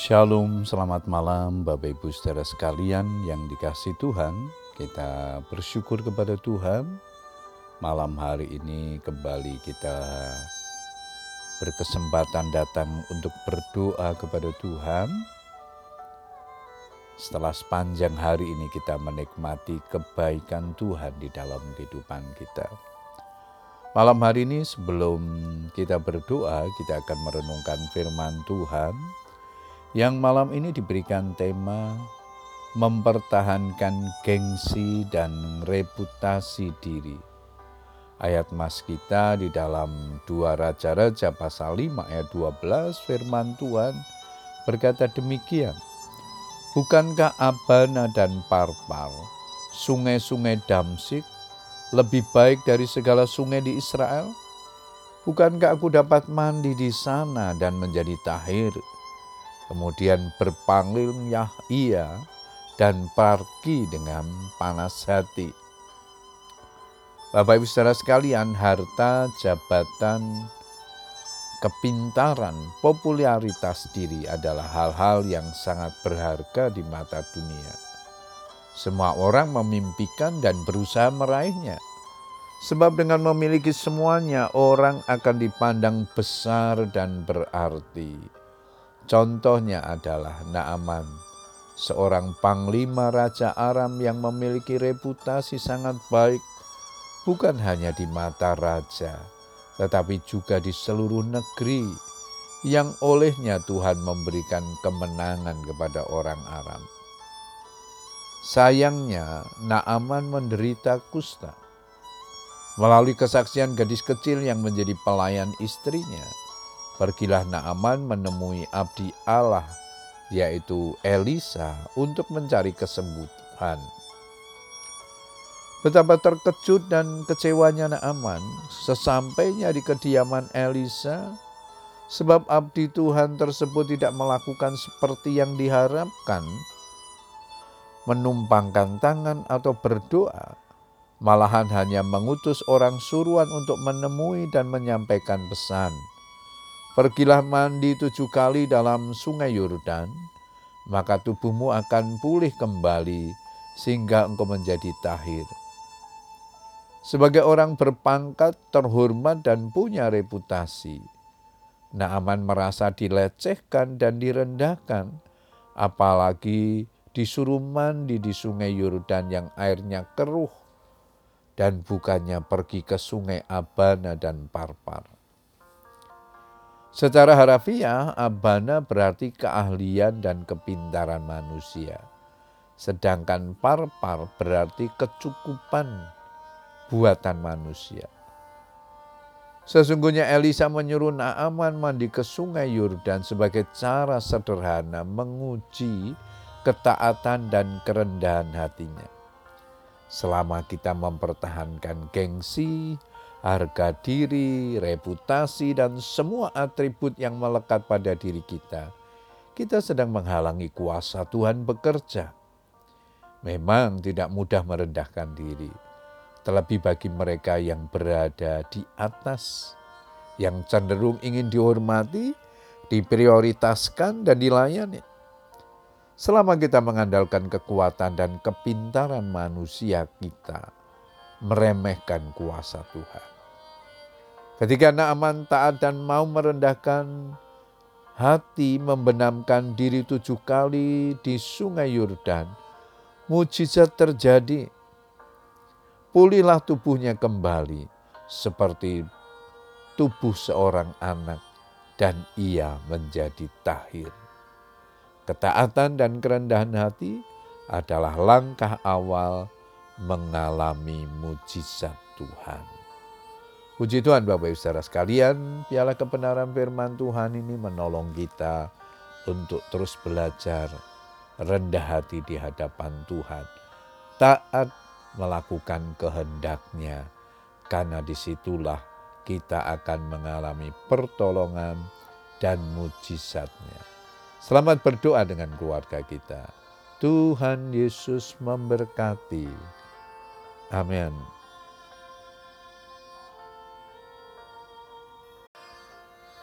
Shalom, selamat malam Bapak Ibu saudara sekalian yang dikasih Tuhan. Kita bersyukur kepada Tuhan. Malam hari ini kembali kita berkesempatan datang untuk berdoa kepada Tuhan. Setelah sepanjang hari ini kita menikmati kebaikan Tuhan di dalam kehidupan kita. Malam hari ini sebelum kita berdoa, kita akan merenungkan firman Tuhan yang malam ini diberikan tema mempertahankan gengsi dan reputasi diri. Ayat mas kita di dalam dua Raja-Raja pasal 5 ayat 12 firman Tuhan berkata demikian. Bukankah Abana dan Parpar, sungai-sungai Damsik, lebih baik dari segala sungai di Israel? Bukankah aku dapat mandi di sana dan menjadi tahir? Kemudian berpanggilnya ia dan pergi dengan panas hati. Bapak Ibu saudara sekalian, harta, jabatan, kepintaran, popularitas diri adalah hal-hal yang sangat berharga di mata dunia. Semua orang memimpikan dan berusaha meraihnya. Sebab dengan memiliki semuanya, orang akan dipandang besar dan berarti. Contohnya adalah Naaman, seorang panglima Raja Aram yang memiliki reputasi sangat baik, bukan hanya di mata raja, tetapi juga di seluruh negeri, yang olehnya Tuhan memberikan kemenangan kepada orang Aram. Sayangnya, Naaman menderita kusta. Melalui kesaksian gadis kecil yang menjadi pelayan istrinya, Pergilah Naaman menemui abdi Allah, yaitu Elisa, untuk mencari kesembuhan. Betapa terkejut dan kecewanya Naaman sesampainya di kediaman Elisa, sebab abdi Tuhan tersebut tidak melakukan seperti yang diharapkan, menumpangkan tangan atau berdoa, malahan hanya mengutus orang suruhan untuk menemui dan menyampaikan pesan Pergilah mandi tujuh kali dalam sungai Yordan, maka tubuhmu akan pulih kembali sehingga engkau menjadi tahir. Sebagai orang berpangkat, terhormat dan punya reputasi, Naaman merasa dilecehkan dan direndahkan, apalagi disuruh mandi di sungai Yordan yang airnya keruh dan bukannya pergi ke sungai Abana dan Parpar. Secara harafiah, abana berarti keahlian dan kepintaran manusia. Sedangkan parpar berarti kecukupan buatan manusia. Sesungguhnya Elisa menyuruh Naaman mandi ke sungai Yordan sebagai cara sederhana menguji ketaatan dan kerendahan hatinya. Selama kita mempertahankan gengsi, harga diri, reputasi, dan semua atribut yang melekat pada diri kita, kita sedang menghalangi kuasa Tuhan bekerja. Memang tidak mudah merendahkan diri, terlebih bagi mereka yang berada di atas, yang cenderung ingin dihormati, diprioritaskan, dan dilayani. Selama kita mengandalkan kekuatan dan kepintaran manusia kita, meremehkan kuasa Tuhan. Ketika Naaman taat dan mau merendahkan hati membenamkan diri tujuh kali di sungai Yordan, mujizat terjadi. Pulihlah tubuhnya kembali seperti tubuh seorang anak dan ia menjadi tahir. Ketaatan dan kerendahan hati adalah langkah awal mengalami mujizat Tuhan. Puji Tuhan Bapak Ibu Saudara sekalian, piala kebenaran firman Tuhan ini menolong kita untuk terus belajar rendah hati di hadapan Tuhan. Taat melakukan kehendaknya, karena di situlah kita akan mengalami pertolongan dan mujizatnya. Selamat berdoa dengan keluarga kita. Tuhan Yesus memberkati. Amen.